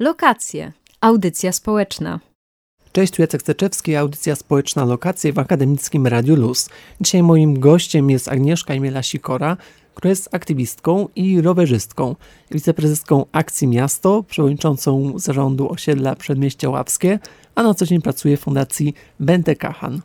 Lokacje. Audycja społeczna. Cześć, tu Jacek Steczewski, audycja społeczna Lokacje w Akademickim Radiu Luz. Dzisiaj moim gościem jest Agnieszka Imiela-Sikora, która jest aktywistką i rowerzystką, wiceprezeską Akcji Miasto, przewodniczącą zarządu osiedla Przedmieście Łapskie, a na co dzień pracuje w Fundacji Bente Kahan.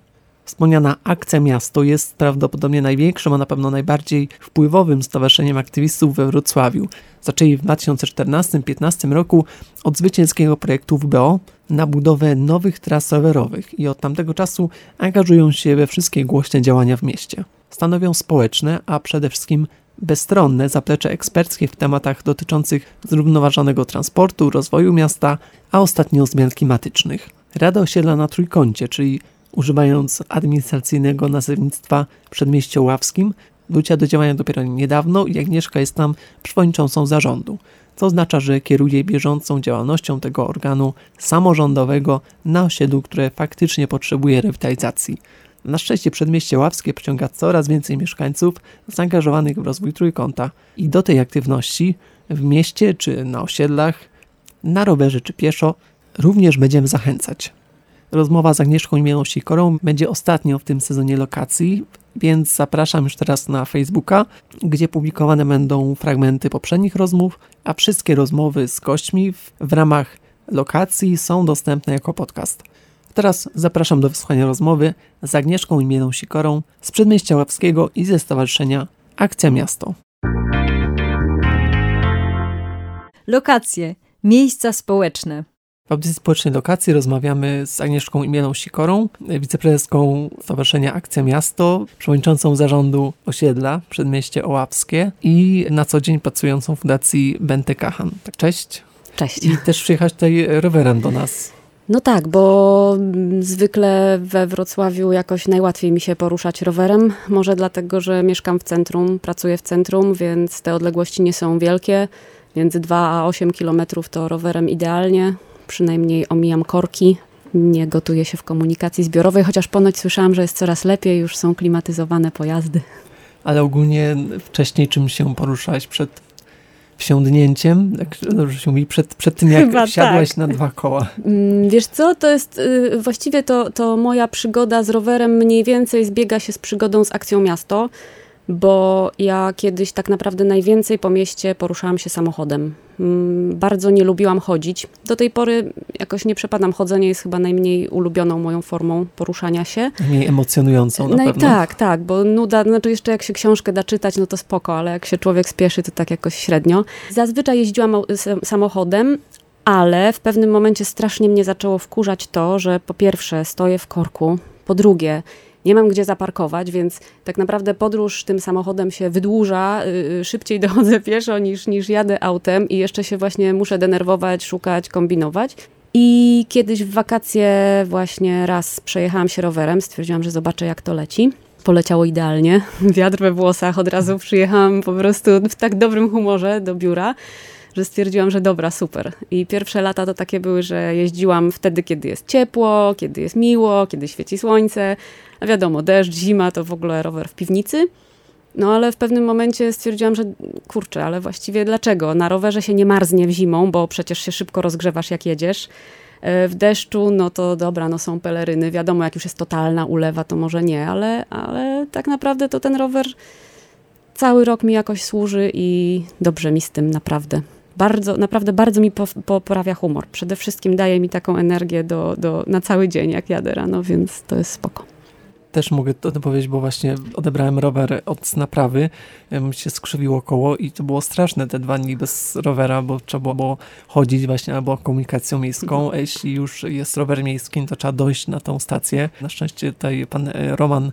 Wspomniana Akcja Miasto jest prawdopodobnie największym, a na pewno najbardziej wpływowym stowarzyszeniem aktywistów we Wrocławiu. Zaczęli w 2014-2015 roku od zwycięskiego projektu WBO na budowę nowych tras rowerowych i od tamtego czasu angażują się we wszystkie głośne działania w mieście. Stanowią społeczne, a przede wszystkim bezstronne zaplecze eksperckie w tematach dotyczących zrównoważonego transportu, rozwoju miasta, a ostatnio zmian klimatycznych. Rada osiedla na Trójkącie, czyli używając administracyjnego nazewnictwa Przedmieście Ławskim, wróciła do działania dopiero niedawno i Agnieszka jest tam przewodniczącą zarządu, co oznacza, że kieruje bieżącą działalnością tego organu samorządowego na osiedlu, które faktycznie potrzebuje rewitalizacji. Na szczęście Przedmieście Ławskie przyciąga coraz więcej mieszkańców zaangażowanych w rozwój trójkąta i do tej aktywności w mieście czy na osiedlach, na rowerze czy pieszo również będziemy zachęcać. Rozmowa z Agnieszką Imielą Sikorą będzie ostatnią w tym sezonie lokacji, więc zapraszam już teraz na Facebooka, gdzie publikowane będą fragmenty poprzednich rozmów, a wszystkie rozmowy z gośćmi w, w ramach lokacji są dostępne jako podcast. Teraz zapraszam do wysłuchania rozmowy z Agnieszką Imielą Sikorą z Przedmieścia Łapskiego i ze Stowarzyszenia Akcja Miasto. Lokacje. Miejsca społeczne. Audycji społecznej lokacji rozmawiamy z Agnieszką Imielą Sikorą, wiceprezeską Stowarzyszenia Akcja Miasto, przewodniczącą zarządu osiedla Przedmieście Ołapskie i na co dzień pracującą w Fundacji Bente Kahan. Tak, cześć. Cześć. I też przyjechać tutaj rowerem do nas. No tak, bo zwykle we Wrocławiu jakoś najłatwiej mi się poruszać rowerem. Może dlatego, że mieszkam w centrum, pracuję w centrum, więc te odległości nie są wielkie. Między 2 a 8 kilometrów to rowerem idealnie przynajmniej omijam korki. Nie gotuję się w komunikacji zbiorowej, chociaż ponoć słyszałam, że jest coraz lepiej, już są klimatyzowane pojazdy. Ale ogólnie wcześniej czym się poruszałeś przed wsiądnięciem, jak dobrze się mówi, przed, przed tym jak Chyba wsiadłaś tak. na dwa koła? Mm, wiesz co, to jest, y, właściwie to, to moja przygoda z rowerem mniej więcej zbiega się z przygodą z Akcją Miasto bo ja kiedyś tak naprawdę najwięcej po mieście poruszałam się samochodem. Mm, bardzo nie lubiłam chodzić. Do tej pory jakoś nie przepadam. Chodzenie jest chyba najmniej ulubioną moją formą poruszania się. Najmniej emocjonującą na no pewno. Tak, tak, bo nuda, znaczy jeszcze jak się książkę da czytać, no to spoko, ale jak się człowiek spieszy, to tak jakoś średnio. Zazwyczaj jeździłam samochodem, ale w pewnym momencie strasznie mnie zaczęło wkurzać to, że po pierwsze stoję w korku, po drugie nie mam gdzie zaparkować, więc tak naprawdę podróż tym samochodem się wydłuża, yy, szybciej dochodzę pieszo niż, niż jadę autem i jeszcze się właśnie muszę denerwować, szukać, kombinować. I kiedyś w wakacje właśnie raz przejechałam się rowerem, stwierdziłam, że zobaczę jak to leci. Poleciało idealnie, wiatr we włosach, od razu przyjechałam po prostu w tak dobrym humorze do biura że stwierdziłam, że dobra, super. I pierwsze lata to takie były, że jeździłam wtedy, kiedy jest ciepło, kiedy jest miło, kiedy świeci słońce. A wiadomo, deszcz, zima to w ogóle rower w piwnicy. No ale w pewnym momencie stwierdziłam, że kurczę, ale właściwie dlaczego? Na rowerze się nie marznie w zimą, bo przecież się szybko rozgrzewasz jak jedziesz. E, w deszczu, no to dobra, no są peleryny. Wiadomo, jak już jest totalna ulewa, to może nie, ale, ale tak naprawdę to ten rower cały rok mi jakoś służy i dobrze mi z tym naprawdę bardzo, naprawdę bardzo mi poprawia humor. Przede wszystkim daje mi taką energię do, do, na cały dzień, jak jadę rano, więc to jest spoko też mogę to powiedzieć, bo właśnie odebrałem rower od naprawy, mi się skrzywiło koło i to było straszne te dwa dni bez rowera, bo trzeba było chodzić właśnie albo komunikacją miejską, a mhm. jeśli już jest rower miejski, to trzeba dojść na tą stację. Na szczęście tutaj pan e, Roman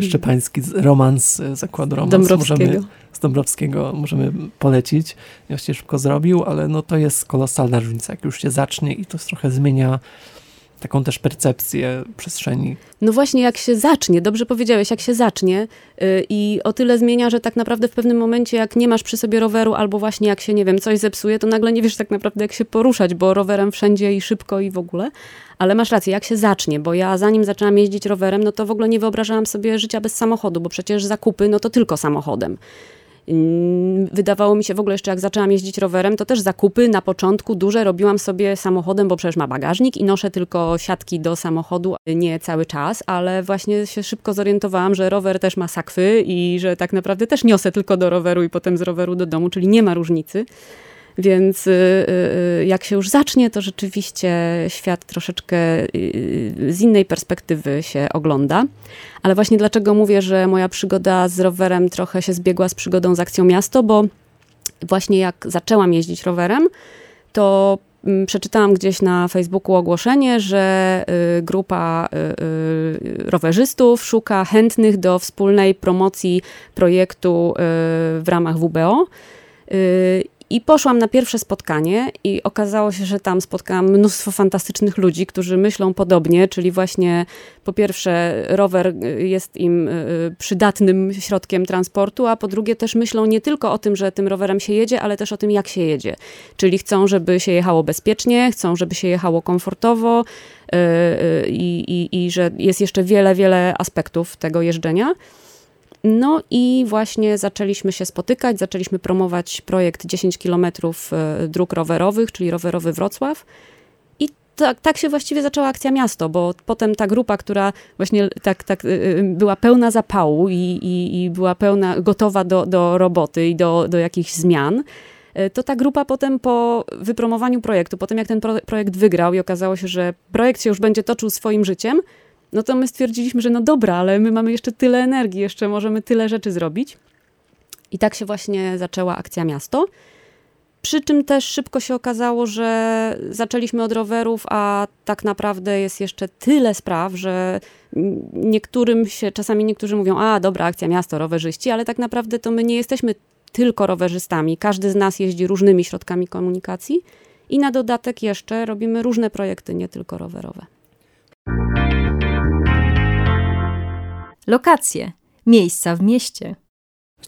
Szczepański, Roman z zakładu Romans, możemy, z Dąbrowskiego możemy polecić. Właściwie szybko zrobił, ale no to jest kolosalna różnica, jak już się zacznie i to trochę zmienia taką też percepcję przestrzeni. No właśnie, jak się zacznie, dobrze powiedziałeś, jak się zacznie yy, i o tyle zmienia, że tak naprawdę w pewnym momencie, jak nie masz przy sobie roweru, albo właśnie jak się, nie wiem, coś zepsuje, to nagle nie wiesz tak naprawdę, jak się poruszać, bo rowerem wszędzie i szybko i w ogóle. Ale masz rację, jak się zacznie, bo ja zanim zaczęłam jeździć rowerem, no to w ogóle nie wyobrażałam sobie życia bez samochodu, bo przecież zakupy, no to tylko samochodem wydawało mi się w ogóle jeszcze jak zaczęłam jeździć rowerem, to też zakupy na początku duże robiłam sobie samochodem, bo przecież ma bagażnik i noszę tylko siatki do samochodu, nie cały czas, ale właśnie się szybko zorientowałam, że rower też ma sakwy i że tak naprawdę też niosę tylko do roweru i potem z roweru do domu, czyli nie ma różnicy. Więc y, y, jak się już zacznie, to rzeczywiście świat troszeczkę y, z innej perspektywy się ogląda. Ale właśnie dlaczego mówię, że moja przygoda z rowerem trochę się zbiegła z przygodą z akcją miasto, bo właśnie jak zaczęłam jeździć rowerem, to mm, przeczytałam gdzieś na Facebooku ogłoszenie, że grupa rowerzystów szuka chętnych do wspólnej promocji projektu w ramach WBO. I poszłam na pierwsze spotkanie i okazało się, że tam spotkałam mnóstwo fantastycznych ludzi, którzy myślą podobnie, czyli właśnie po pierwsze rower jest im y, y, przydatnym środkiem transportu, a po drugie też myślą nie tylko o tym, że tym rowerem się jedzie, ale też o tym, jak się jedzie. Czyli chcą, żeby się jechało bezpiecznie, chcą, żeby się jechało komfortowo y, i, i, i że jest jeszcze wiele, wiele aspektów tego jeżdżenia. No i właśnie zaczęliśmy się spotykać, zaczęliśmy promować projekt 10 km e, dróg rowerowych, czyli rowerowy Wrocław. I tak, tak się właściwie zaczęła akcja miasto, bo potem ta grupa, która właśnie tak, tak e, e, była pełna zapału i, i, i była pełna, gotowa do, do roboty i do, do jakichś zmian, to ta grupa potem po wypromowaniu projektu, potem jak ten projekt wygrał i okazało się, że projekt się już będzie toczył swoim życiem, no to my stwierdziliśmy, że no dobra, ale my mamy jeszcze tyle energii, jeszcze możemy tyle rzeczy zrobić. I tak się właśnie zaczęła akcja miasto. Przy czym też szybko się okazało, że zaczęliśmy od rowerów, a tak naprawdę jest jeszcze tyle spraw, że niektórym się, czasami niektórzy mówią, a dobra, akcja miasto, rowerzyści, ale tak naprawdę to my nie jesteśmy tylko rowerzystami. Każdy z nas jeździ różnymi środkami komunikacji i na dodatek jeszcze robimy różne projekty, nie tylko rowerowe. Lokacje, miejsca w mieście.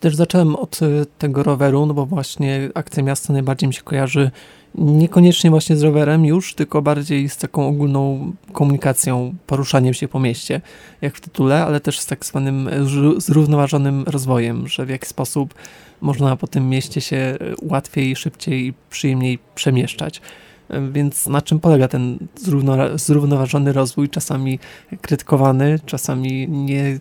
Też zacząłem od y, tego roweru, no bo właśnie akcja miasta najbardziej mi się kojarzy niekoniecznie właśnie z rowerem już, tylko bardziej z taką ogólną komunikacją, poruszaniem się po mieście, jak w tytule, ale też z tak zwanym zrównoważonym rozwojem, że w jaki sposób można po tym mieście się łatwiej, szybciej i przyjemniej przemieszczać. Więc na czym polega ten zrównoważony rozwój, czasami krytykowany, czasami nie,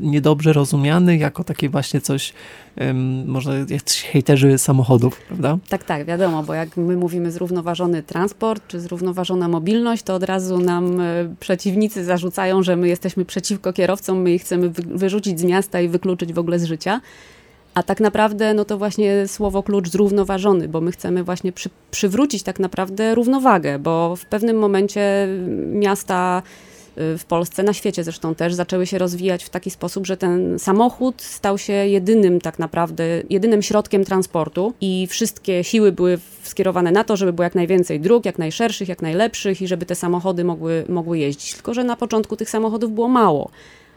niedobrze rozumiany jako takie właśnie coś, um, może jacyś hejterzy samochodów, prawda? Tak, tak, wiadomo, bo jak my mówimy zrównoważony transport czy zrównoważona mobilność, to od razu nam e, przeciwnicy zarzucają, że my jesteśmy przeciwko kierowcom, my ich chcemy wyrzucić z miasta i wykluczyć w ogóle z życia. A tak naprawdę, no to właśnie słowo klucz zrównoważony, bo my chcemy właśnie przy, przywrócić tak naprawdę równowagę, bo w pewnym momencie miasta y, w Polsce, na świecie zresztą też, zaczęły się rozwijać w taki sposób, że ten samochód stał się jedynym tak naprawdę, jedynym środkiem transportu i wszystkie siły były skierowane na to, żeby było jak najwięcej dróg, jak najszerszych, jak najlepszych i żeby te samochody mogły, mogły jeździć. Tylko, że na początku tych samochodów było mało.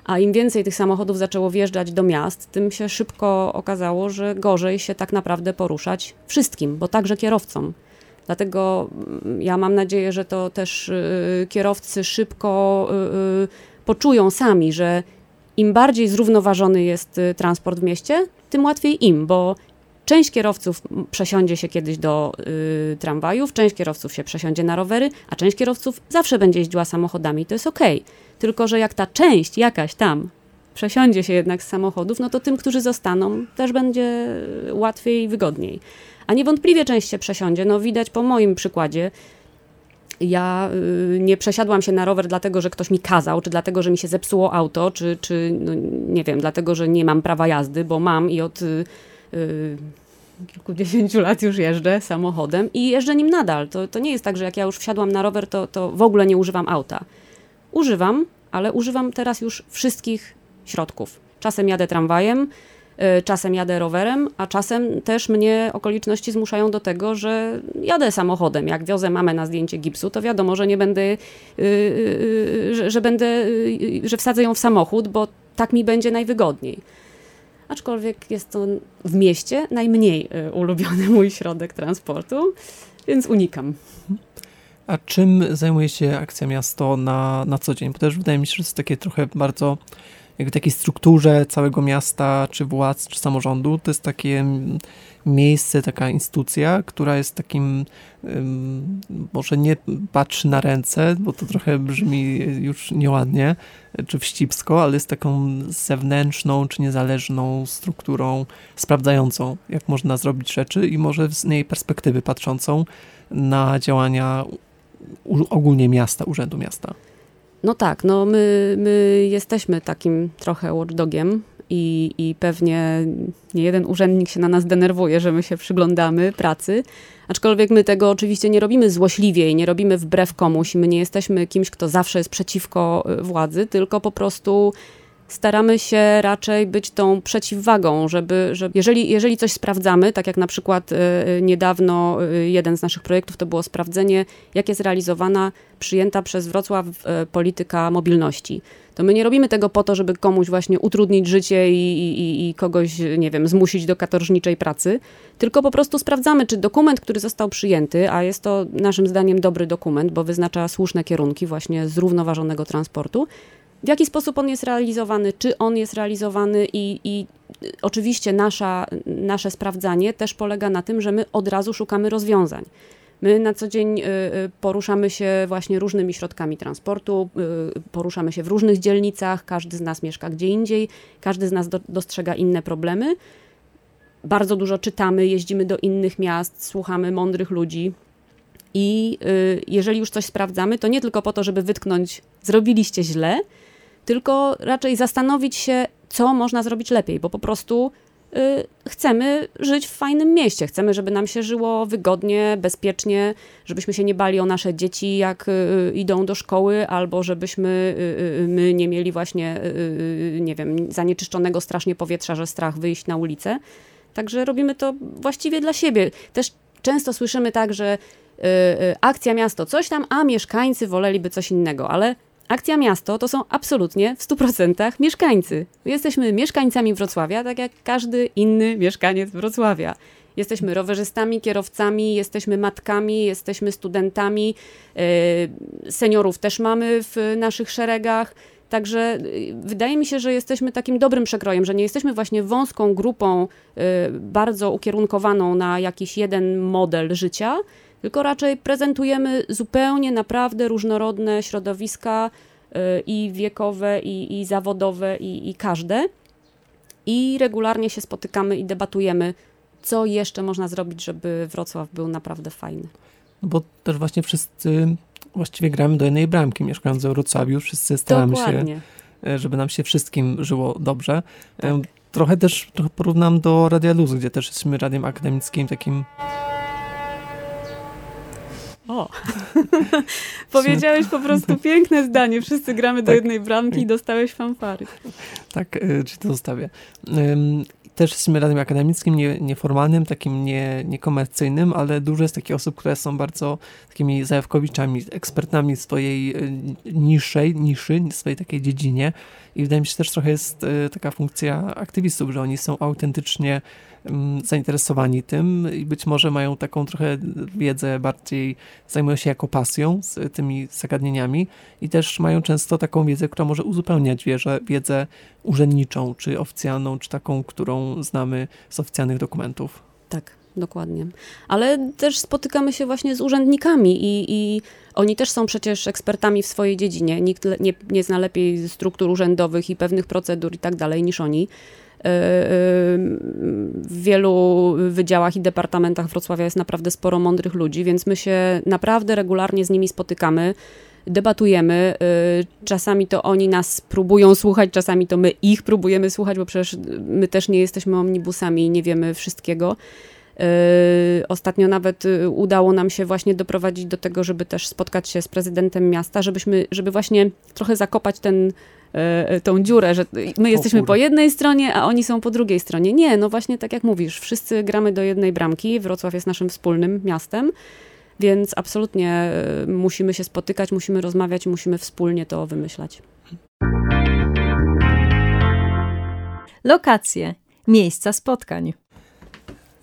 A im więcej tych samochodów zaczęło wjeżdżać do miast, tym się szybko okazało, że gorzej się tak naprawdę poruszać wszystkim, bo także kierowcom. Dlatego mm, ja mam nadzieję, że to też y, kierowcy szybko y, y, poczują sami, że im bardziej zrównoważony jest transport w mieście, tym łatwiej im, bo część kierowców przesiądzie się kiedyś do y, tramwajów, część kierowców się przesiądzie na rowery, a część kierowców zawsze będzie jeździła samochodami. To jest okej. Okay. Tylko, że jak ta część jakaś tam przesiądzie się jednak z samochodów, no to tym, którzy zostaną, też będzie łatwiej i wygodniej. A niewątpliwie część się przesiądzie. No widać po moim przykładzie. Ja y, nie przesiadłam się na rower dlatego, że ktoś mi kazał, czy dlatego, że mi się zepsuło auto, czy, czy no, nie wiem, dlatego, że nie mam prawa jazdy, bo mam i od y, y, kilkudziesięciu lat już jeżdżę samochodem i jeżdżę nim nadal. To, to nie jest tak, że jak ja już wsiadłam na rower, to, to w ogóle nie używam auta. Używam, ale używam teraz już wszystkich środków. Czasem jadę tramwajem, y, czasem jadę rowerem, a czasem też mnie okoliczności zmuszają do tego, że jadę samochodem. Jak wiozę mamę na zdjęcie gipsu, to wiadomo, że nie będę, y, y, że, że będę, że wsadzę ją w samochód, bo tak mi będzie najwygodniej. Aczkolwiek jest to w mieście najmniej ulubiony mój środek transportu, więc unikam. A czym zajmuje się Akcja Miasto na, na co dzień? Bo też wydaje mi się, że jest takie trochę bardzo jakby takiej strukturze całego miasta, czy władz, czy samorządu. To jest takie miejsce, taka instytucja, która jest takim, może nie patrzy na ręce, bo to trochę brzmi już nieładnie, czy wścibsko, ale jest taką zewnętrzną, czy niezależną strukturą sprawdzającą, jak można zrobić rzeczy i może z jej perspektywy patrzącą na działania ogólnie miasta, urzędu miasta. No tak, no my, my jesteśmy takim trochę watchdogiem i, i pewnie nie jeden urzędnik się na nas denerwuje, że my się przyglądamy pracy. Aczkolwiek my tego oczywiście nie robimy złośliwie i nie robimy wbrew komuś. My nie jesteśmy kimś, kto zawsze jest przeciwko y, władzy, tylko po prostu staramy się raczej być tą przeciwwagą, żeby, żeby jeżeli, jeżeli coś sprawdzamy, tak jak na przykład y, y, niedawno y, jeden z naszych projektów to było sprawdzenie, jak jest realizowana przyjęta przez Wrocław polityka mobilności. To my nie robimy tego po to, żeby komuś właśnie utrudnić życie i, i, i kogoś, nie wiem, zmusić do katorżniczej pracy, tylko po prostu sprawdzamy, czy dokument, który został przyjęty, a jest to naszym zdaniem dobry dokument, bo wyznacza słuszne kierunki właśnie zrównoważonego transportu, w jaki sposób on jest realizowany, czy on jest realizowany i, i oczywiście nasza, nasze sprawdzanie też polega na tym, że my od razu szukamy rozwiązań. My na co dzień y, y, poruszamy się właśnie różnymi środkami transportu, y, poruszamy się w różnych dzielnicach, każdy z nas mieszka gdzie indziej, każdy z nas do, dostrzega inne problemy. Bardzo dużo czytamy, jeździmy do innych miast, słuchamy mądrych ludzi. I jeżeli już coś sprawdzamy, to nie tylko po to, żeby wytknąć, zrobiliście źle, tylko raczej zastanowić się, co można zrobić lepiej, bo po prostu y, chcemy żyć w fajnym mieście. Chcemy, żeby nam się żyło wygodnie, bezpiecznie, żebyśmy się nie bali o nasze dzieci, jak y, idą do szkoły, albo żebyśmy y, my nie mieli właśnie, nie wiem, zanieczyszczonego strasznie powietrza, że strach wyjść na ulicę. Także robimy to właściwie dla siebie. Też często słyszymy tak, że akcja miasto coś tam, a mieszkańcy woleliby coś innego, ale Akcja Miasto to są absolutnie w 100% mieszkańcy. Jesteśmy mieszkańcami Wrocławia, tak jak każdy inny mieszkaniec Wrocławia. Jesteśmy rowerzystami, kierowcami, jesteśmy matkami, jesteśmy studentami, yy, seniorów też mamy w naszych szeregach. Także yy, wydaje mi się, że jesteśmy takim dobrym przekrojem, że nie jesteśmy właśnie wąską grupą yy, bardzo ukierunkowaną na jakiś jeden model życia, tylko raczej prezentujemy zupełnie naprawdę różnorodne środowiska y, i wiekowe, i, i zawodowe, i, i każde. I regularnie się spotykamy i debatujemy, co jeszcze można zrobić, żeby Wrocław był naprawdę fajny. No bo też właśnie wszyscy właściwie gramy do jednej bramki, mieszkając w Wrocławiu, wszyscy staramy Dokładnie. się, e, żeby nam się wszystkim żyło dobrze. E, tak. Trochę też trochę porównam do Radia Luz, gdzie też jesteśmy radiem akademickim takim o, powiedziałeś po prostu piękne zdanie. Wszyscy gramy do tak. jednej bramki i dostałeś fanfary. Tak, y, czy to zostawię. Też jesteśmy radiem akademickim, nie, nieformalnym, takim nie, niekomercyjnym, ale dużo jest takich osób, które są bardzo takimi zajawkowiczami, ekspertami swojej y, niższej, niszy, swojej takiej dziedzinie. I wydaje mi się, że też trochę jest y, taka funkcja aktywistów, że oni są autentycznie zainteresowani tym i być może mają taką trochę wiedzę bardziej, zajmują się jako pasją z tymi zagadnieniami i też mają często taką wiedzę, która może uzupełniać wiedzę, wiedzę urzędniczą, czy oficjalną, czy taką, którą znamy z oficjalnych dokumentów. Tak, dokładnie. Ale też spotykamy się właśnie z urzędnikami i, i oni też są przecież ekspertami w swojej dziedzinie. Nikt nie, nie zna lepiej struktur urzędowych i pewnych procedur i tak dalej niż oni w wielu wydziałach i departamentach Wrocławia jest naprawdę sporo mądrych ludzi, więc my się naprawdę regularnie z nimi spotykamy debatujemy. Y, czasami to oni nas próbują słuchać, czasami to my ich próbujemy słuchać, bo przecież my też nie jesteśmy omnibusami i nie wiemy wszystkiego. Y, ostatnio nawet y, udało nam się właśnie doprowadzić do tego, żeby też spotkać się z prezydentem miasta, żebyśmy, żeby właśnie trochę zakopać ten e, tą dziurę, że my jesteśmy po jednej stronie, a oni są po drugiej stronie. Nie, no właśnie tak jak mówisz, wszyscy gramy do jednej bramki, Wrocław jest naszym wspólnym miastem, więc absolutnie musimy się spotykać, musimy rozmawiać, musimy wspólnie to wymyślać. Lokacje, miejsca spotkań.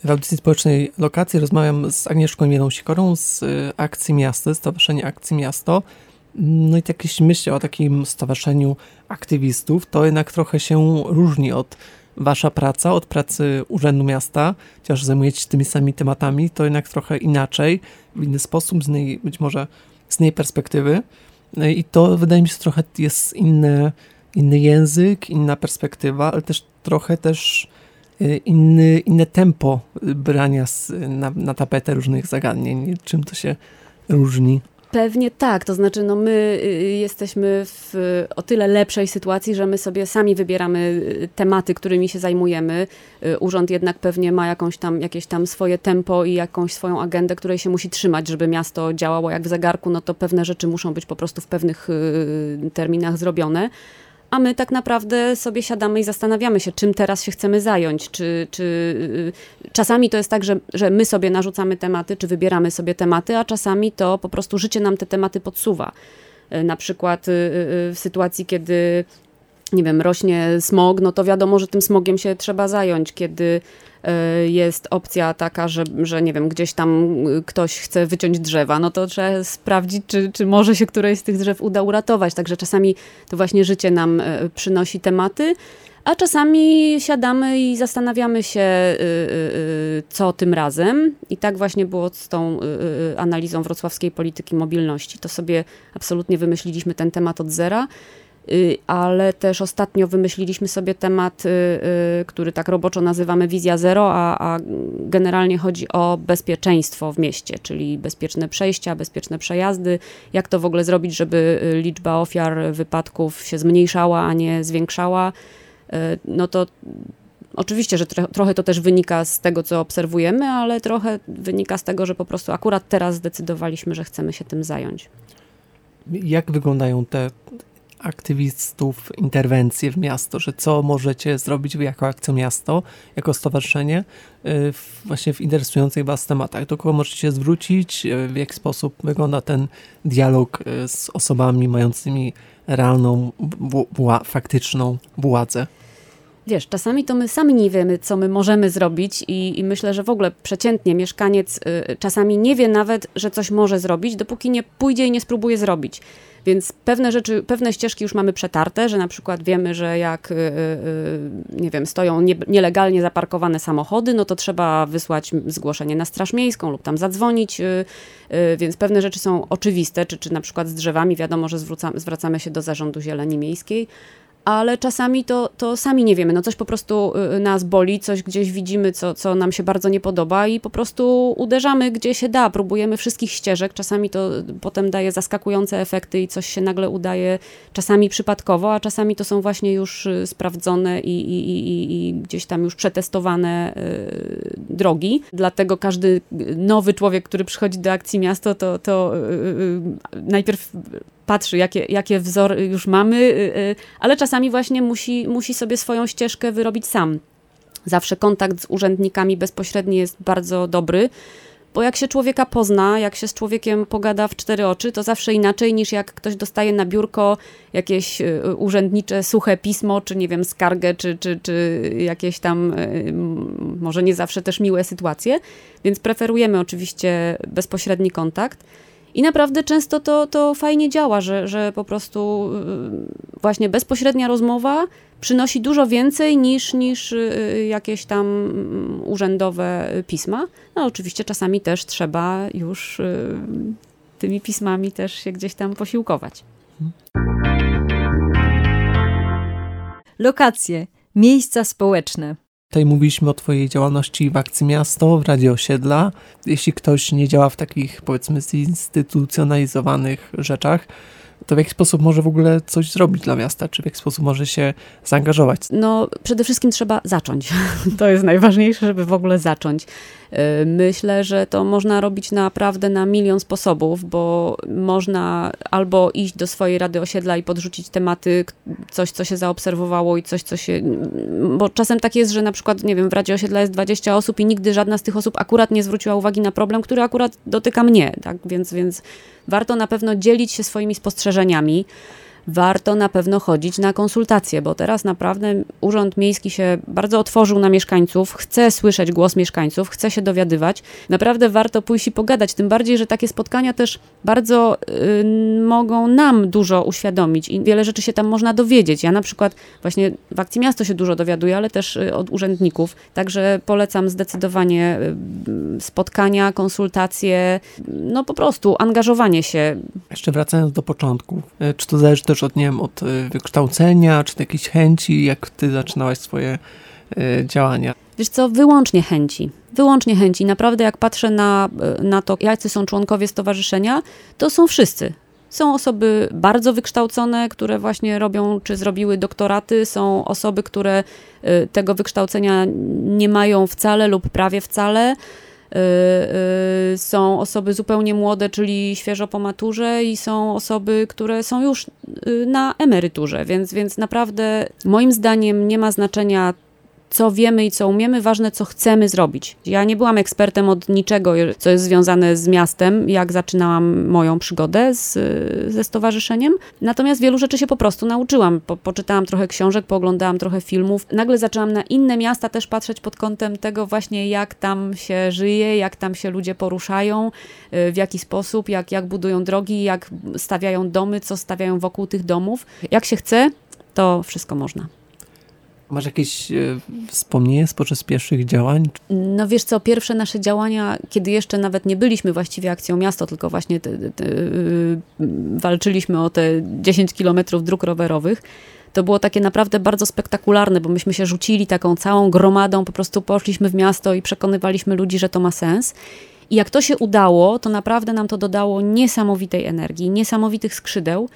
W audycji społecznej Lokacje rozmawiam z Agnieszką Mielą Sikorą z Akcji Miasto, Stowarzyszenia Akcji Miasto. No i jeśli myślę o takim stowarzyszeniu aktywistów, to jednak trochę się różni od wasza praca, od pracy Urzędu Miasta, chociaż zajmujecie się tymi samymi tematami, to jednak trochę inaczej, w inny sposób, z innej, być może z innej perspektywy. I to wydaje mi się trochę jest inny, inny język, inna perspektywa, ale też trochę też y, inny, inne tempo brania na, na tapetę różnych zagadnień. Czym to się różni? Pewnie tak, to znaczy no my y, jesteśmy w o tyle lepszej sytuacji, że my sobie sami wybieramy y, tematy, którymi się zajmujemy. Y, urząd jednak pewnie ma jakąś tam, jakieś tam swoje tempo i jakąś swoją agendę, której się musi trzymać, żeby miasto działało jak w zegarku, no to pewne rzeczy muszą być po prostu w pewnych terminach zrobione a my tak naprawdę sobie siadamy i zastanawiamy się, czym teraz się chcemy zająć. Czy, czy y, czasami to jest tak, że, że my sobie narzucamy tematy, czy wybieramy sobie tematy, a czasami to po prostu życie nam te tematy podsuwa. Y, na przykład y, w sytuacji, kiedy nie wiem, rośnie smog, no to wiadomo, że tym smogiem się trzeba zająć. Kiedy E, jest opcja taka, że, że nie wiem, gdzieś tam ktoś chce wyciąć drzewa, no to trzeba sprawdzić, czy, czy może się któreś z tych drzew uda uratować. Także czasami to właśnie życie nam e, przynosi tematy, a czasami siadamy i zastanawiamy się, co tym razem. I tak właśnie było z tą analizą wrocławskiej polityki mobilności. To sobie absolutnie wymyśliliśmy ten temat od zera. Y, ale też ostatnio wymyśliliśmy sobie temat, y, y, który tak roboczo nazywamy Wizja Zero, a, a generalnie chodzi o bezpieczeństwo w mieście, czyli bezpieczne przejścia, bezpieczne przejazdy. Jak to w ogóle zrobić, żeby liczba ofiar wypadków się zmniejszała, a nie zwiększała? No to Oczywiście, że trochę to też wynika z tego, co obserwujemy, ale trochę wynika z tego, że po prostu akurat teraz zdecydowaliśmy, że chcemy się tym zająć. Jak wyglądają te aktywistów interwencję w miasto, że co możecie zrobić jako akcja miasto, jako stowarzyszenie y, właśnie w interesujących was tematach. Do kogo możecie się zwrócić, y, w jaki sposób wygląda ten dialog y, z osobami mającymi realną, faktyczną władzę. Wiesz, czasami to my sami nie wiemy, co my możemy zrobić, i, i myślę, że w ogóle przeciętnie mieszkaniec y, czasami nie wie nawet, że coś może zrobić, dopóki nie pójdzie i nie spróbuje zrobić. Więc pewne rzeczy, pewne ścieżki już mamy przetarte, że na przykład wiemy, że jak, y, y, y, nie wiem, stoją nie, nielegalnie zaparkowane samochody, no to trzeba wysłać zgłoszenie na Straż Miejską lub tam zadzwonić, więc pewne rzeczy są oczywiste, czy, czy na przykład z drzewami wiadomo, że zwracamy się do Zarządu Zieleni Miejskiej, ale czasami to, to sami nie wiemy. No coś po prostu y, nas boli, coś gdzieś widzimy, co, co nam się bardzo nie podoba i po prostu uderzamy gdzie się da, próbujemy wszystkich ścieżek. Czasami to potem daje zaskakujące efekty i coś się nagle udaje, czasami przypadkowo, a czasami to są właśnie już y, sprawdzone i, i, i, i gdzieś tam już przetestowane y, drogi. Dlatego każdy nowy człowiek, który przychodzi do akcji miasto, to, to najpierw patrzy, jakie, jakie wzory już mamy, y, y, ale czasami właśnie musi, musi sobie swoją ścieżkę wyrobić sam. Zawsze kontakt z urzędnikami bezpośredni jest bardzo dobry, bo jak się człowieka pozna, jak się z człowiekiem pogada w cztery oczy, to zawsze inaczej niż jak ktoś dostaje na biurko jakieś y, urzędnicze suche pismo, czy nie wiem, skargę, czy, czy, czy jakieś tam może nie zawsze też miłe sytuacje. Więc preferujemy oczywiście bezpośredni kontakt. I naprawdę często to, to fajnie działa, że, że po prostu y, właśnie bezpośrednia rozmowa przynosi dużo więcej niż, niż y, jakieś tam mm, urzędowe pisma. No oczywiście czasami też trzeba już y, tymi pismami też się gdzieś tam posiłkować. Lokacje, miejsca społeczne. Tutaj mówiliśmy o Twojej działalności w Akcji Miasto, w Radio Osiedla. Jeśli ktoś nie działa w takich, powiedzmy, zinstytucjonalizowanych rzeczach, to w jaki sposób może w ogóle coś zrobić dla miasta? Czy w jaki sposób może się zaangażować? No, przede wszystkim trzeba zacząć. To jest najważniejsze, żeby w ogóle zacząć. Y, myślę, że to można robić naprawdę na milion sposobów, bo można albo iść do swojej rady osiedla i podrzucić tematy, coś, co się zaobserwowało i coś, co się. Bo czasem tak jest, że na przykład, nie wiem, w radzie osiedla jest 20 osób i nigdy żadna z tych osób akurat nie zwróciła uwagi na problem, który akurat dotyka mnie, tak? Więc, więc warto na pewno dzielić się swoimi spostrzeżeniami warto na pewno chodzić na konsultacje, bo teraz naprawdę Urząd Miejski się bardzo otworzył na mieszkańców, chce słyszeć głos mieszkańców, chce się dowiadywać. Naprawdę warto pójść i pogadać, tym bardziej, że takie spotkania też bardzo y, mogą nam dużo uświadomić i wiele rzeczy się tam można dowiedzieć. Ja na przykład właśnie w Akcji Miasto się dużo dowiaduję, ale też y, od urzędników, także polecam zdecydowanie y, spotkania, konsultacje, no po prostu angażowanie się. Jeszcze wracając do początku, y, czy to zależy też od, nie wiem, od wykształcenia, czy jakiejś chęci, jak ty zaczynałaś swoje działania? Wiesz co, wyłącznie chęci. Wyłącznie chęci. Naprawdę jak patrzę na, na to, jacy są członkowie stowarzyszenia, to są wszyscy. Są osoby bardzo wykształcone, które właśnie robią czy zrobiły doktoraty, są osoby, które y, tego wykształcenia nie mają wcale lub prawie wcale. Y, y, są osoby zupełnie młode, czyli świeżo po maturze, i są osoby, które są już na emeryturze, więc, więc naprawdę moim zdaniem nie ma znaczenia co wiemy i co umiemy, ważne, co chcemy zrobić. Ja nie byłam ekspertem od niczego, co jest związane z miastem, jak zaczynałam moją przygodę z, ze stowarzyszeniem. Natomiast wielu rzeczy się po prostu nauczyłam. Po, poczytałam trochę książek, pooglądałam trochę filmów. Nagle zaczęłam na inne miasta też patrzeć pod kątem tego właśnie, jak tam się żyje, jak tam się ludzie poruszają, y, w jaki sposób, jak, jak budują drogi, jak stawiają domy, co stawiają wokół tych domów. Jak się chce, to wszystko można. Masz jakieś e, wspomnienie podczas pierwszych działań? No wiesz co, pierwsze nasze działania, kiedy jeszcze nawet nie byliśmy właściwie akcją miasto, tylko właśnie te, te, y, walczyliśmy o te 10 kilometrów dróg rowerowych, to było takie naprawdę bardzo spektakularne, bo myśmy się rzucili taką całą gromadą, po prostu poszliśmy w miasto i przekonywaliśmy ludzi, że to ma sens. I jak to się udało, to naprawdę nam to dodało niesamowitej energii, niesamowitych skrzydeł.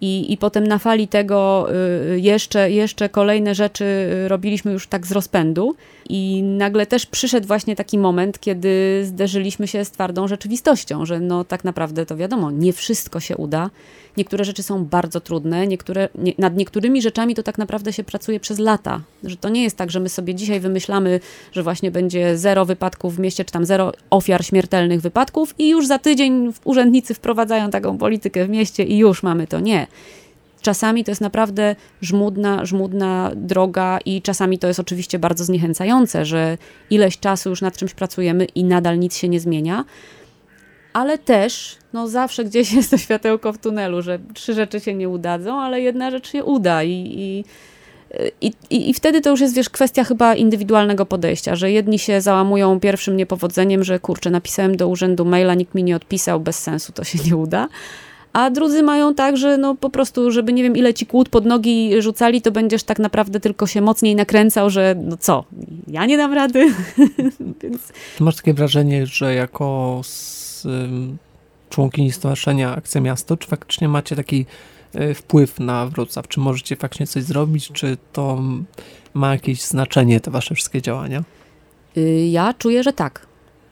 I, I potem na fali tego y, jeszcze, jeszcze kolejne rzeczy y, robiliśmy już tak z rozpędu. I nagle też przyszedł właśnie taki moment, kiedy zderzyliśmy się z twardą rzeczywistością, że no tak naprawdę to wiadomo, nie wszystko się uda. Niektóre rzeczy są bardzo trudne, niektóre, nie, nad niektórymi rzeczami to tak naprawdę się pracuje przez lata. Że to nie jest tak, że my sobie dzisiaj wymyślamy, że właśnie będzie zero wypadków w mieście, czy tam zero ofiar śmiertelnych wypadków i już za tydzień urzędnicy wprowadzają taką politykę w mieście i już mamy to. Nie czasami to jest naprawdę żmudna, żmudna droga i czasami to jest oczywiście bardzo zniechęcające, że ileś czasu już nad czymś pracujemy i nadal nic się nie zmienia. Ale też, no zawsze gdzieś jest to światełko w tunelu, że trzy rzeczy się nie udadzą, ale jedna rzecz się uda i, i i, i, I wtedy to już jest, wiesz, kwestia chyba indywidualnego podejścia, że jedni się załamują pierwszym niepowodzeniem, że kurczę, napisałem do urzędu maila, nikt mi nie odpisał, bez sensu to się nie uda a drudzy mają tak, że no po prostu, żeby nie wiem ile ci kłód pod nogi rzucali, to będziesz tak naprawdę tylko się mocniej nakręcał, że no co, ja nie dam rady. Więc... Masz takie wrażenie, że jako z, członkini Stowarzyszenia Akcja Miasto, czy faktycznie macie taki e, wpływ na Wrocław? Czy możecie faktycznie coś zrobić? Czy to ma jakieś znaczenie, te wasze wszystkie działania? Y, ja czuję, że tak.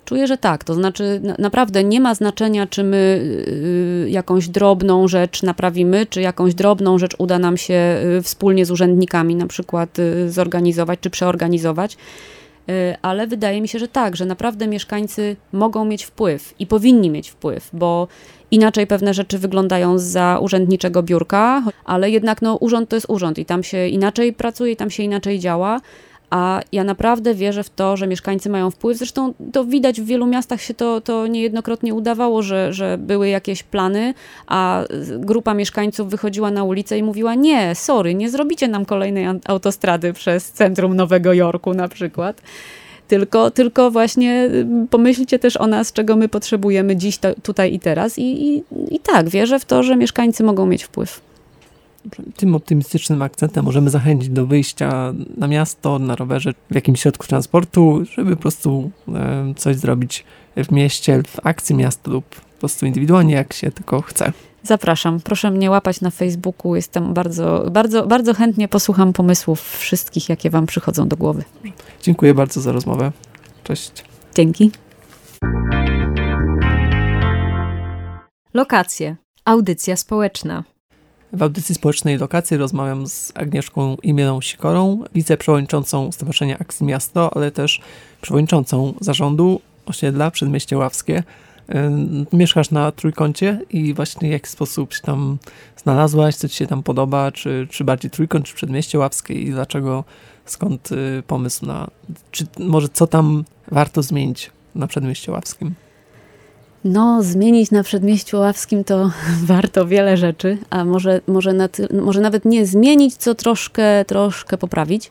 Czuję, że tak. To znaczy, na, naprawdę nie ma znaczenia, czy my y, jakąś drobną rzecz naprawimy, czy jakąś drobną rzecz uda nam się y, wspólnie z urzędnikami na przykład y, zorganizować, czy przeorganizować. Y, ale wydaje mi się, że tak, że naprawdę mieszkańcy mogą mieć wpływ i powinni mieć wpływ, bo inaczej pewne rzeczy wyglądają za urzędniczego biurka, ale jednak no, urząd to jest urząd i tam się inaczej pracuje, i tam się inaczej działa a ja naprawdę wierzę w to, że mieszkańcy mają wpływ. Zresztą to widać w wielu miastach się to, to niejednokrotnie udawało, że, że były jakieś plany, a grupa mieszkańców wychodziła na ulicę i mówiła: Nie, sorry, nie zrobicie nam kolejnej autostrady przez centrum Nowego Jorku na przykład. Tylko, tylko właśnie y, pomyślcie też o nas, czego my potrzebujemy dziś, to, tutaj i teraz. I, i, I tak, wierzę w to, że mieszkańcy mogą mieć wpływ tym optymistycznym akcentem możemy zachęcić do wyjścia na miasto, na rowerze, w jakimś środku transportu, żeby po prostu coś zrobić w mieście, w akcji miasta lub po prostu indywidualnie, jak się tylko chce. Zapraszam. Proszę mnie łapać na Facebooku. Jestem bardzo, bardzo, bardzo chętnie posłucham pomysłów wszystkich, jakie Wam przychodzą do głowy. Dziękuję bardzo za rozmowę. Cześć. Dzięki. Lokacje. Audycja społeczna. W audycji społecznej lokacji rozmawiam z Agnieszką Imieną Sikorą, wiceprzewodniczącą Stowarzyszenia Akcji Miasto, ale też przewodniczącą zarządu osiedla Przedmieście Ławskie. Mieszkasz na trójkącie i właśnie w jaki sposób się tam znalazłaś, co ci się tam podoba, czy, czy bardziej trójkąt, czy przedmieście ławskie i dlaczego, skąd y, pomysł na, czy może co tam warto zmienić na przedmieście ławskim? No, zmienić na przedmieściu ławskim to warto wiele rzeczy, a może, może, może nawet nie zmienić, co troszkę, troszkę poprawić.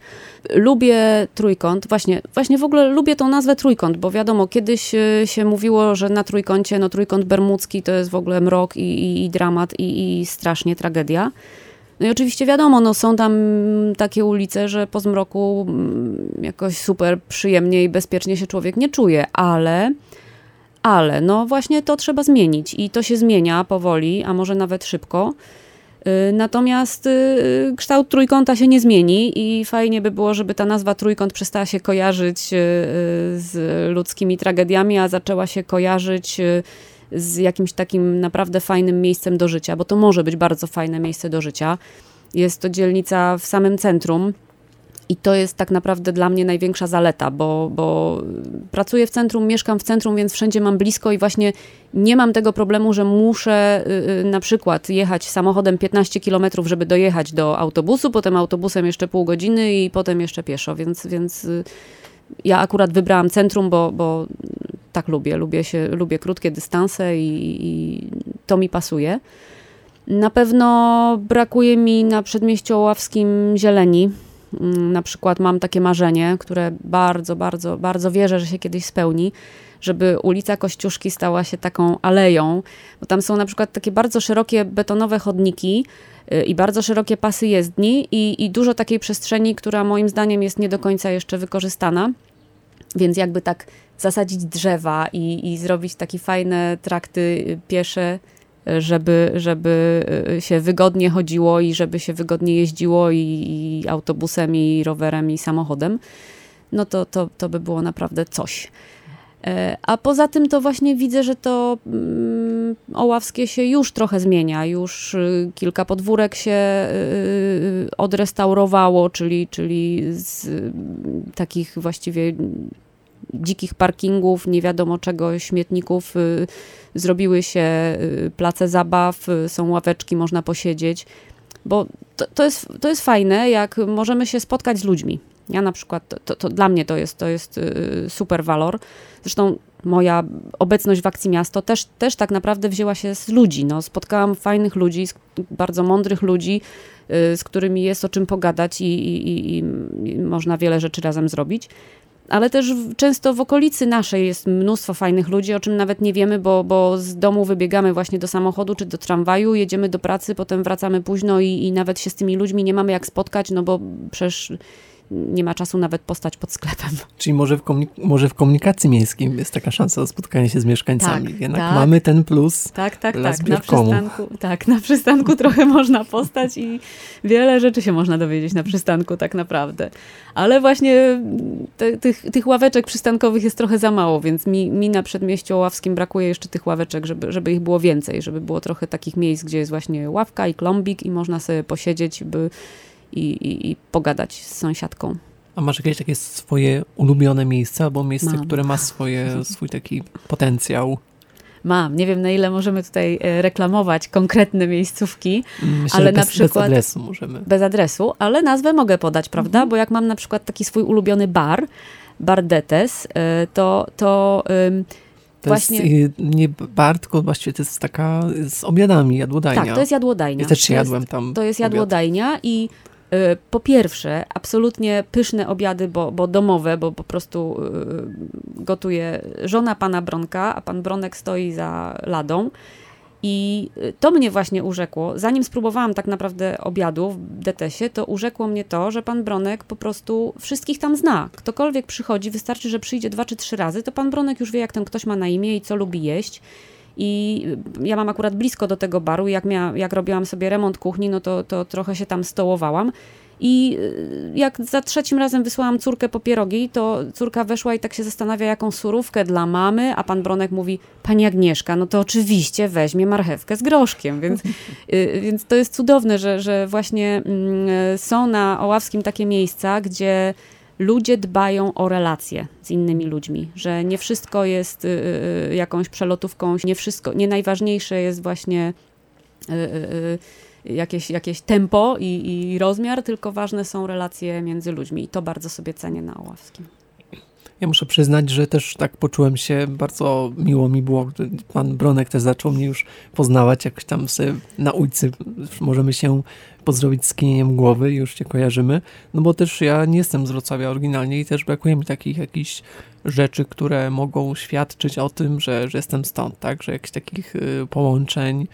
Lubię trójkąt, właśnie, właśnie w ogóle lubię tą nazwę trójkąt, bo wiadomo, kiedyś y, się mówiło, że na trójkącie, no trójkąt bermudzki to jest w ogóle mrok i, i, i dramat i, i strasznie tragedia. No i oczywiście wiadomo, no są tam takie ulice, że po zmroku mm, jakoś super przyjemnie i bezpiecznie się człowiek nie czuje, ale ale no właśnie to trzeba zmienić i to się zmienia powoli, a może nawet szybko. Y, natomiast y, kształt trójkąta się nie zmieni i fajnie by było, żeby ta nazwa trójkąt przestała się kojarzyć y, z ludzkimi tragediami, a zaczęła się kojarzyć z jakimś takim naprawdę fajnym miejscem do życia, bo to może być bardzo fajne miejsce do życia. Jest to dzielnica w samym centrum i to jest tak naprawdę dla mnie największa zaleta, bo, bo pracuję w centrum, mieszkam w centrum, więc wszędzie mam blisko i właśnie nie mam tego problemu, że muszę y, y, na przykład jechać samochodem 15 km, żeby dojechać do autobusu, potem autobusem jeszcze pół godziny i potem jeszcze pieszo, więc, więc y, ja akurat wybrałam centrum, bo, bo tak lubię. Lubię, się, lubię krótkie dystanse i, i to mi pasuje. Na pewno brakuje mi na przedmieściu Oławskim zieleni. Mm, na przykład mam takie marzenie, które bardzo, bardzo, bardzo wierzę, że się kiedyś spełni, żeby ulica Kościuszki stała się taką aleją, bo tam są na przykład takie bardzo szerokie betonowe chodniki y, i bardzo szerokie pasy jezdni i, i dużo takiej przestrzeni, która moim zdaniem jest nie do końca jeszcze wykorzystana. Więc jakby tak zasadzić drzewa i, i zrobić takie fajne trakty y, piesze żeby, żeby y, się wygodnie chodziło i żeby się wygodnie jeździło i, i autobusem, i rowerem, i samochodem, no to, to, to by było naprawdę coś. E, a poza tym to właśnie widzę, że to mm, Oławskie się już trochę zmienia. Już y, kilka podwórek się y, odrestaurowało, czyli, czyli z takich właściwie dzikich parkingów, nie wiadomo czego, śmietników, y, zrobiły się y, place zabaw, y, są ławeczki, można posiedzieć, bo to, to, jest, to jest fajne, jak możemy się spotkać z ludźmi. Ja na przykład, to, to dla mnie to jest, to jest super walor. Zresztą moja obecność w Akcji Miasto też, też tak naprawdę wzięła się z ludzi. No, spotkałam fajnych ludzi, bardzo mądrych ludzi, z którymi jest o czym pogadać i, i, i, i można wiele rzeczy razem zrobić ale też często w okolicy naszej jest mnóstwo fajnych ludzi, o czym nawet nie wiemy, bo, bo z domu wybiegamy właśnie do samochodu czy do tramwaju, jedziemy do pracy, potem wracamy późno i, i nawet się z tymi ludźmi nie mamy jak spotkać, no bo przecież nie ma czasu nawet postać pod sklepem. Czyli może w, może w komunikacji miejskiej jest taka szansa na spotkanie się z mieszkańcami. Tak, Jednak tak. mamy ten plus. Tak, tak, tak. Na przystanku, tak. Na przystanku trochę można postać i wiele rzeczy się można dowiedzieć na przystanku tak naprawdę. Ale właśnie te, tych, tych ławeczek przystankowych jest trochę za mało, więc mi, mi na przedmieściu ławskim brakuje jeszcze tych ławeczek, żeby, żeby ich było więcej, żeby było trochę takich miejsc, gdzie jest właśnie ławka i klombik i można sobie posiedzieć, by i, i, i pogadać z sąsiadką. A masz jakieś takie swoje ulubione miejsce albo miejsce, Mam. które ma swoje, swój taki potencjał? Mam. Nie wiem, na ile możemy tutaj e, reklamować konkretne miejscówki, Myślę, ale na przykład. Bez adresu możemy. Bez adresu, ale nazwę mogę podać, prawda? Mhm. Bo jak mam na przykład taki swój ulubiony bar, bar Detes, e, to. to to Właśnie... jest nie bar, tylko właściwie to jest taka z obiadami, jadłodajnia. Tak, to jest jadłodajnia. Ja też się jadłem jest, tam. To jest jadłodajnia i po pierwsze, absolutnie pyszne obiady, bo, bo domowe, bo po prostu y, gotuje żona pana Bronka, a pan Bronek stoi za ladą. I y, to mnie właśnie urzekło. Zanim spróbowałam tak naprawdę obiadu w DTS-ie, to urzekło mnie to, że pan Bronek po prostu wszystkich tam zna. Ktokolwiek przychodzi, wystarczy, że przyjdzie dwa czy trzy razy, to pan Bronek już wie, jak ten ktoś ma na imię i co lubi jeść. I ja mam akurat blisko do tego baru. Jak, mia, jak robiłam sobie remont kuchni, no to, to trochę się tam stołowałam. I y, jak za trzecim razem wysłałam córkę po pierogi, to córka weszła i tak się zastanawia, jaką surówkę dla mamy, a pan Bronek mówi, pani Agnieszka, no to oczywiście weźmie marchewkę z groszkiem. Więc, y, więc to jest cudowne, że, że właśnie mm, są na Oławskim takie miejsca, gdzie ludzie dbają o relacje z innymi ludźmi, że nie wszystko jest y, y, jakąś przelotówką, nie wszystko, nie najważniejsze jest właśnie jakieś, jakieś tempo i, i rozmiar, tylko ważne są relacje między ludźmi i to bardzo sobie cenię na Oławskim. Ja muszę przyznać, że też tak poczułem się, bardzo miło mi było, gdy pan Bronek też zaczął mnie już poznawać, jak tam sobie na ulicy możemy się pozdrowić skinieniem głowy i już cię kojarzymy, no bo też ja nie jestem z Wrocławia oryginalnie i też brakuje mi takich jakichś rzeczy, które mogą świadczyć o tym, że, że jestem stąd, tak, że jakichś takich y, połączeń,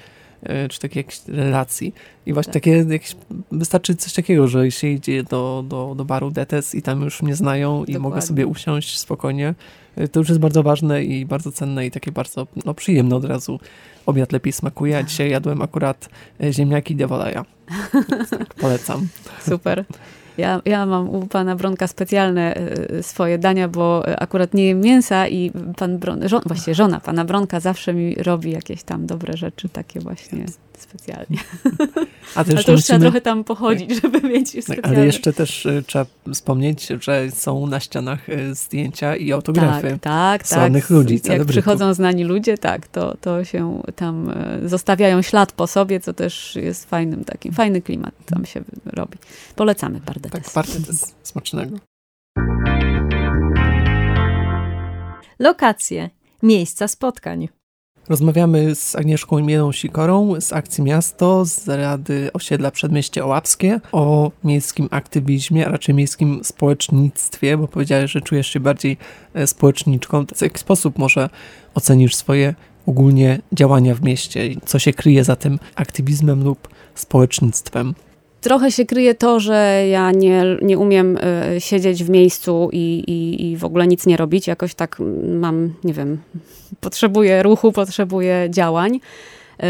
E, czy takie jakieś relacji. I właśnie tak. takie jakieś, wystarczy coś takiego, że się idzie do, do, do baru Detes i tam już mnie znają Dokładnie. i mogę sobie usiąść spokojnie. E, to już jest bardzo ważne i bardzo cenne i takie bardzo no, przyjemne od razu. Obiad lepiej smakuje, a dzisiaj jadłem akurat e, ziemniaki Devolaja. Tak, polecam. Super. Ja, ja mam u pana Bronka specjalne swoje dania, bo akurat nie jem mięsa i pan Bron, żon, właściwie żona pana Bronka zawsze mi robi jakieś tam dobre rzeczy, takie właśnie specjalnie. A to, Ale to już musimy... trzeba trochę tam pochodzić, tak. żeby mieć specjalnie. Ale jeszcze też y, trzeba wspomnieć, że są na ścianach zdjęcia i autografy tak, tak, sławnych tak. ludzi, Jak przychodzą znani ludzie, tak, to, to się tam zostawiają ślad po sobie, co też jest fajnym takim, fajny klimat tam się robi. Polecamy bardzo. Tak, partytes smacznego. Lokacje, miejsca spotkań. Rozmawiamy z Agnieszką Mielą Sikorą z Akcji Miasto, z Rady Osiedla Przedmieście Ołapskie o miejskim aktywizmie, a raczej miejskim społecznictwie, bo powiedziałeś, że czujesz się bardziej e, społeczniczką. W jaki sposób może ocenisz swoje ogólnie działania w mieście i co się kryje za tym aktywizmem lub społecznictwem? Trochę się kryje to, że ja nie, nie umiem y, siedzieć w miejscu i, i, i w ogóle nic nie robić. Jakoś tak mam, nie wiem, potrzebuję ruchu, potrzebuję działań.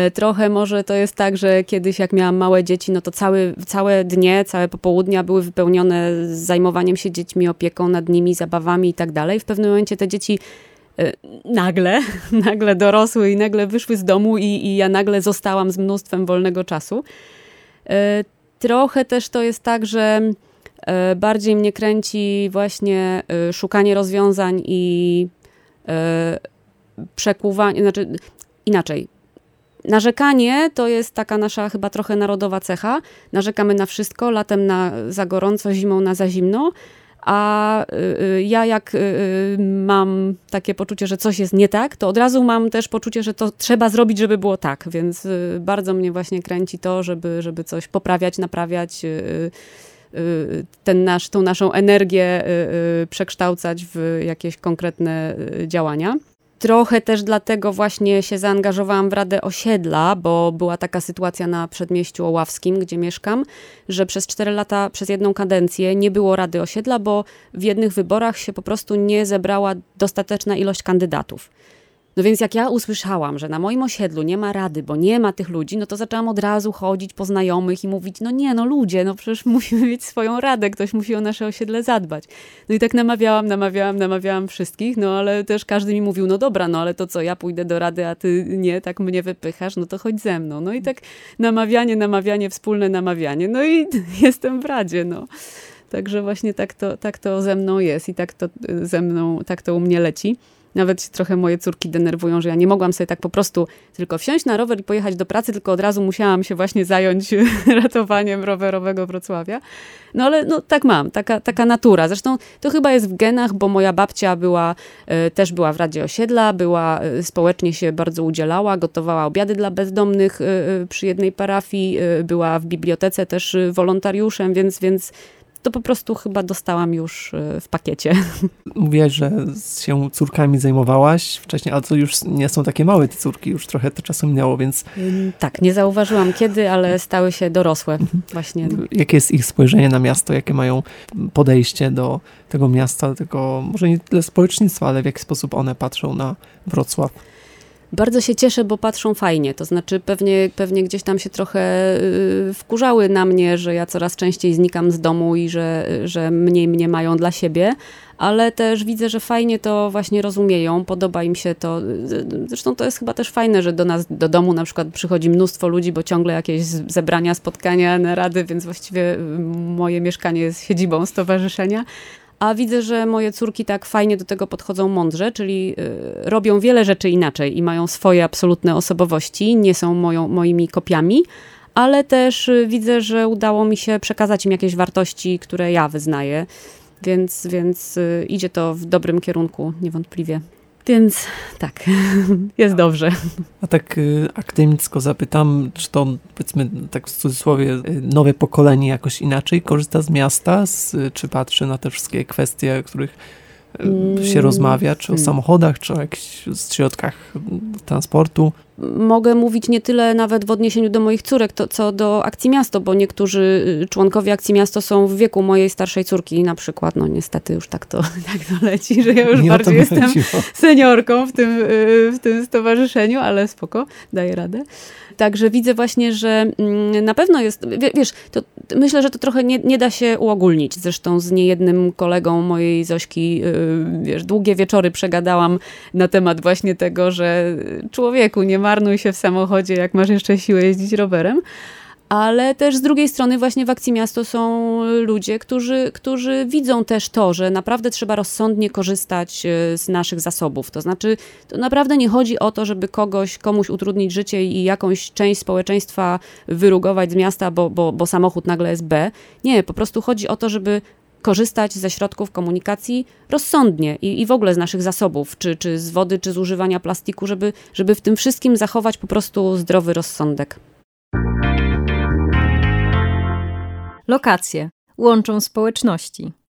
Y, trochę może to jest tak, że kiedyś jak miałam małe dzieci, no to cały, całe dnie, całe popołudnia były wypełnione zajmowaniem się dziećmi, opieką nad nimi, zabawami i tak dalej. W pewnym momencie te dzieci y, nagle, nagle dorosły i nagle wyszły z domu i, i ja nagle zostałam z mnóstwem wolnego czasu. Trochę też to jest tak, że e, bardziej mnie kręci właśnie e, szukanie rozwiązań i e, przekuwanie, znaczy inaczej. Narzekanie to jest taka nasza chyba trochę narodowa cecha. Narzekamy na wszystko, latem na za gorąco, zimą na za zimno, a y, y, ja jak y, mam takie poczucie, że coś jest nie tak, to od razu mam też poczucie, że to trzeba zrobić, żeby było tak, więc bardzo mnie właśnie kręci to, żeby, żeby coś poprawiać, naprawiać, ten nasz, tą naszą energię przekształcać w jakieś konkretne działania. Trochę też dlatego właśnie się zaangażowałam w Radę Osiedla, bo była taka sytuacja na przedmieściu Oławskim, gdzie mieszkam, że przez 4 lata, przez jedną kadencję nie było Rady Osiedla, bo w jednych wyborach się po prostu nie zebrała dostateczna ilość kandydatów. No więc jak ja usłyszałam, że na moim osiedlu nie ma rady, bo nie ma tych ludzi, no to zaczęłam od razu chodzić po znajomych i mówić, no nie, no ludzie, no przecież musimy mieć swoją radę, ktoś musi o nasze osiedle zadbać. No i tak namawiałam, namawiałam, namawiałam wszystkich, no ale też każdy mi mówił, no dobra, no ale to co, ja pójdę do rady, a ty nie, tak mnie wypychasz, no to chodź ze mną. No i tak namawianie, namawianie, wspólne namawianie, no i jestem w radzie, no. Także właśnie tak to, tak to ze mną jest i tak to ze mną, tak to u mnie leci. Nawet trochę moje córki denerwują, że ja nie mogłam sobie tak po prostu tylko wsiąść na rower i pojechać do pracy, tylko od razu musiałam się właśnie zająć ratowaniem rowerowego Wrocławia. No ale no, tak mam, taka, taka natura. Zresztą to chyba jest w genach, bo moja babcia była, y, też była w Radzie Osiedla, była, y, społecznie się bardzo udzielała, gotowała obiady dla bezdomnych y, przy jednej parafii, była w bibliotece też wolontariuszem, więc, więc to po prostu chyba dostałam już e, w pakiecie. Mówiłaś, że się córkami zajmowałaś wcześniej, ale to już nie są takie małe te córki, już trochę to czasu minęło, więc... Tak, nie zauważyłam kiedy, ale stały się dorosłe mhm. właśnie. Jakie jest ich spojrzenie na miasto, jakie mają podejście do tego miasta, tego może nie tyle społecznictwa, ale w jaki sposób one patrzą na Wrocław? Bardzo się cieszę, bo patrzą fajnie. To znaczy, pewnie, pewnie gdzieś tam się trochę y, wkurzały na mnie, że ja coraz częściej znikam z domu i że, że mniej mnie mają dla siebie, ale też widzę, że fajnie to właśnie rozumieją, podoba im się to. Zresztą to jest chyba też fajne, że do nas, do domu na przykład przychodzi mnóstwo ludzi, bo ciągle jakieś zebrania, spotkania, narady, więc właściwie y, moje mieszkanie jest siedzibą stowarzyszenia a widzę, że moje córki tak fajnie do tego podchodzą mądrze, czyli y, robią wiele rzeczy inaczej i mają swoje absolutne osobowości, nie są moją, moimi kopiami, ale też y, widzę, że udało mi się przekazać im jakieś wartości, które ja wyznaję, więc, więc y, idzie to w dobrym kierunku, niewątpliwie. Więc tak, jest dobrze. A tak y, akademicko zapytam, czy to powiedzmy tak w cudzysłowie y, nowe pokolenie jakoś inaczej korzysta z miasta, z, czy patrzy na te wszystkie kwestie, o których y, się mm, rozmawia, czy o hmm. samochodach, czy o jakichś środkach transportu? Mogę mówić nie tyle nawet w odniesieniu do moich córek, to, co do Akcji Miasto, bo niektórzy y, członkowie Akcji Miasto są w wieku mojej starszej córki na przykład. No niestety już tak to, tak to leci, że ja już nie bardziej jestem seniorką w tym, y, w tym stowarzyszeniu, ale spoko, daję radę. Także widzę właśnie, że mm, na pewno jest, wiesz, to myślę, że to trochę nie, nie da się uogólnić. Zresztą z niejednym kolegą mojej Zośki, y, wiesz, długie wieczory przegadałam na temat właśnie tego, że człowieku, nie marnuj się w samochodzie, jak masz jeszcze siłę jeździć rowerem ale też z drugiej strony właśnie w Akcji Miasto są ludzie, którzy, którzy widzą też to, że naprawdę trzeba rozsądnie korzystać e, z naszych zasobów. To znaczy, to naprawdę nie chodzi o to, żeby kogoś, komuś utrudnić życie i jakąś część społeczeństwa wyrugować z miasta, bo, bo, bo samochód nagle jest B. Nie, po prostu chodzi o to, żeby korzystać ze środków komunikacji rozsądnie i, i w ogóle z naszych zasobów, czy, czy z wody, czy z używania plastiku, żeby, żeby w tym wszystkim zachować po prostu zdrowy rozsądek. Lokacje łączą społeczności.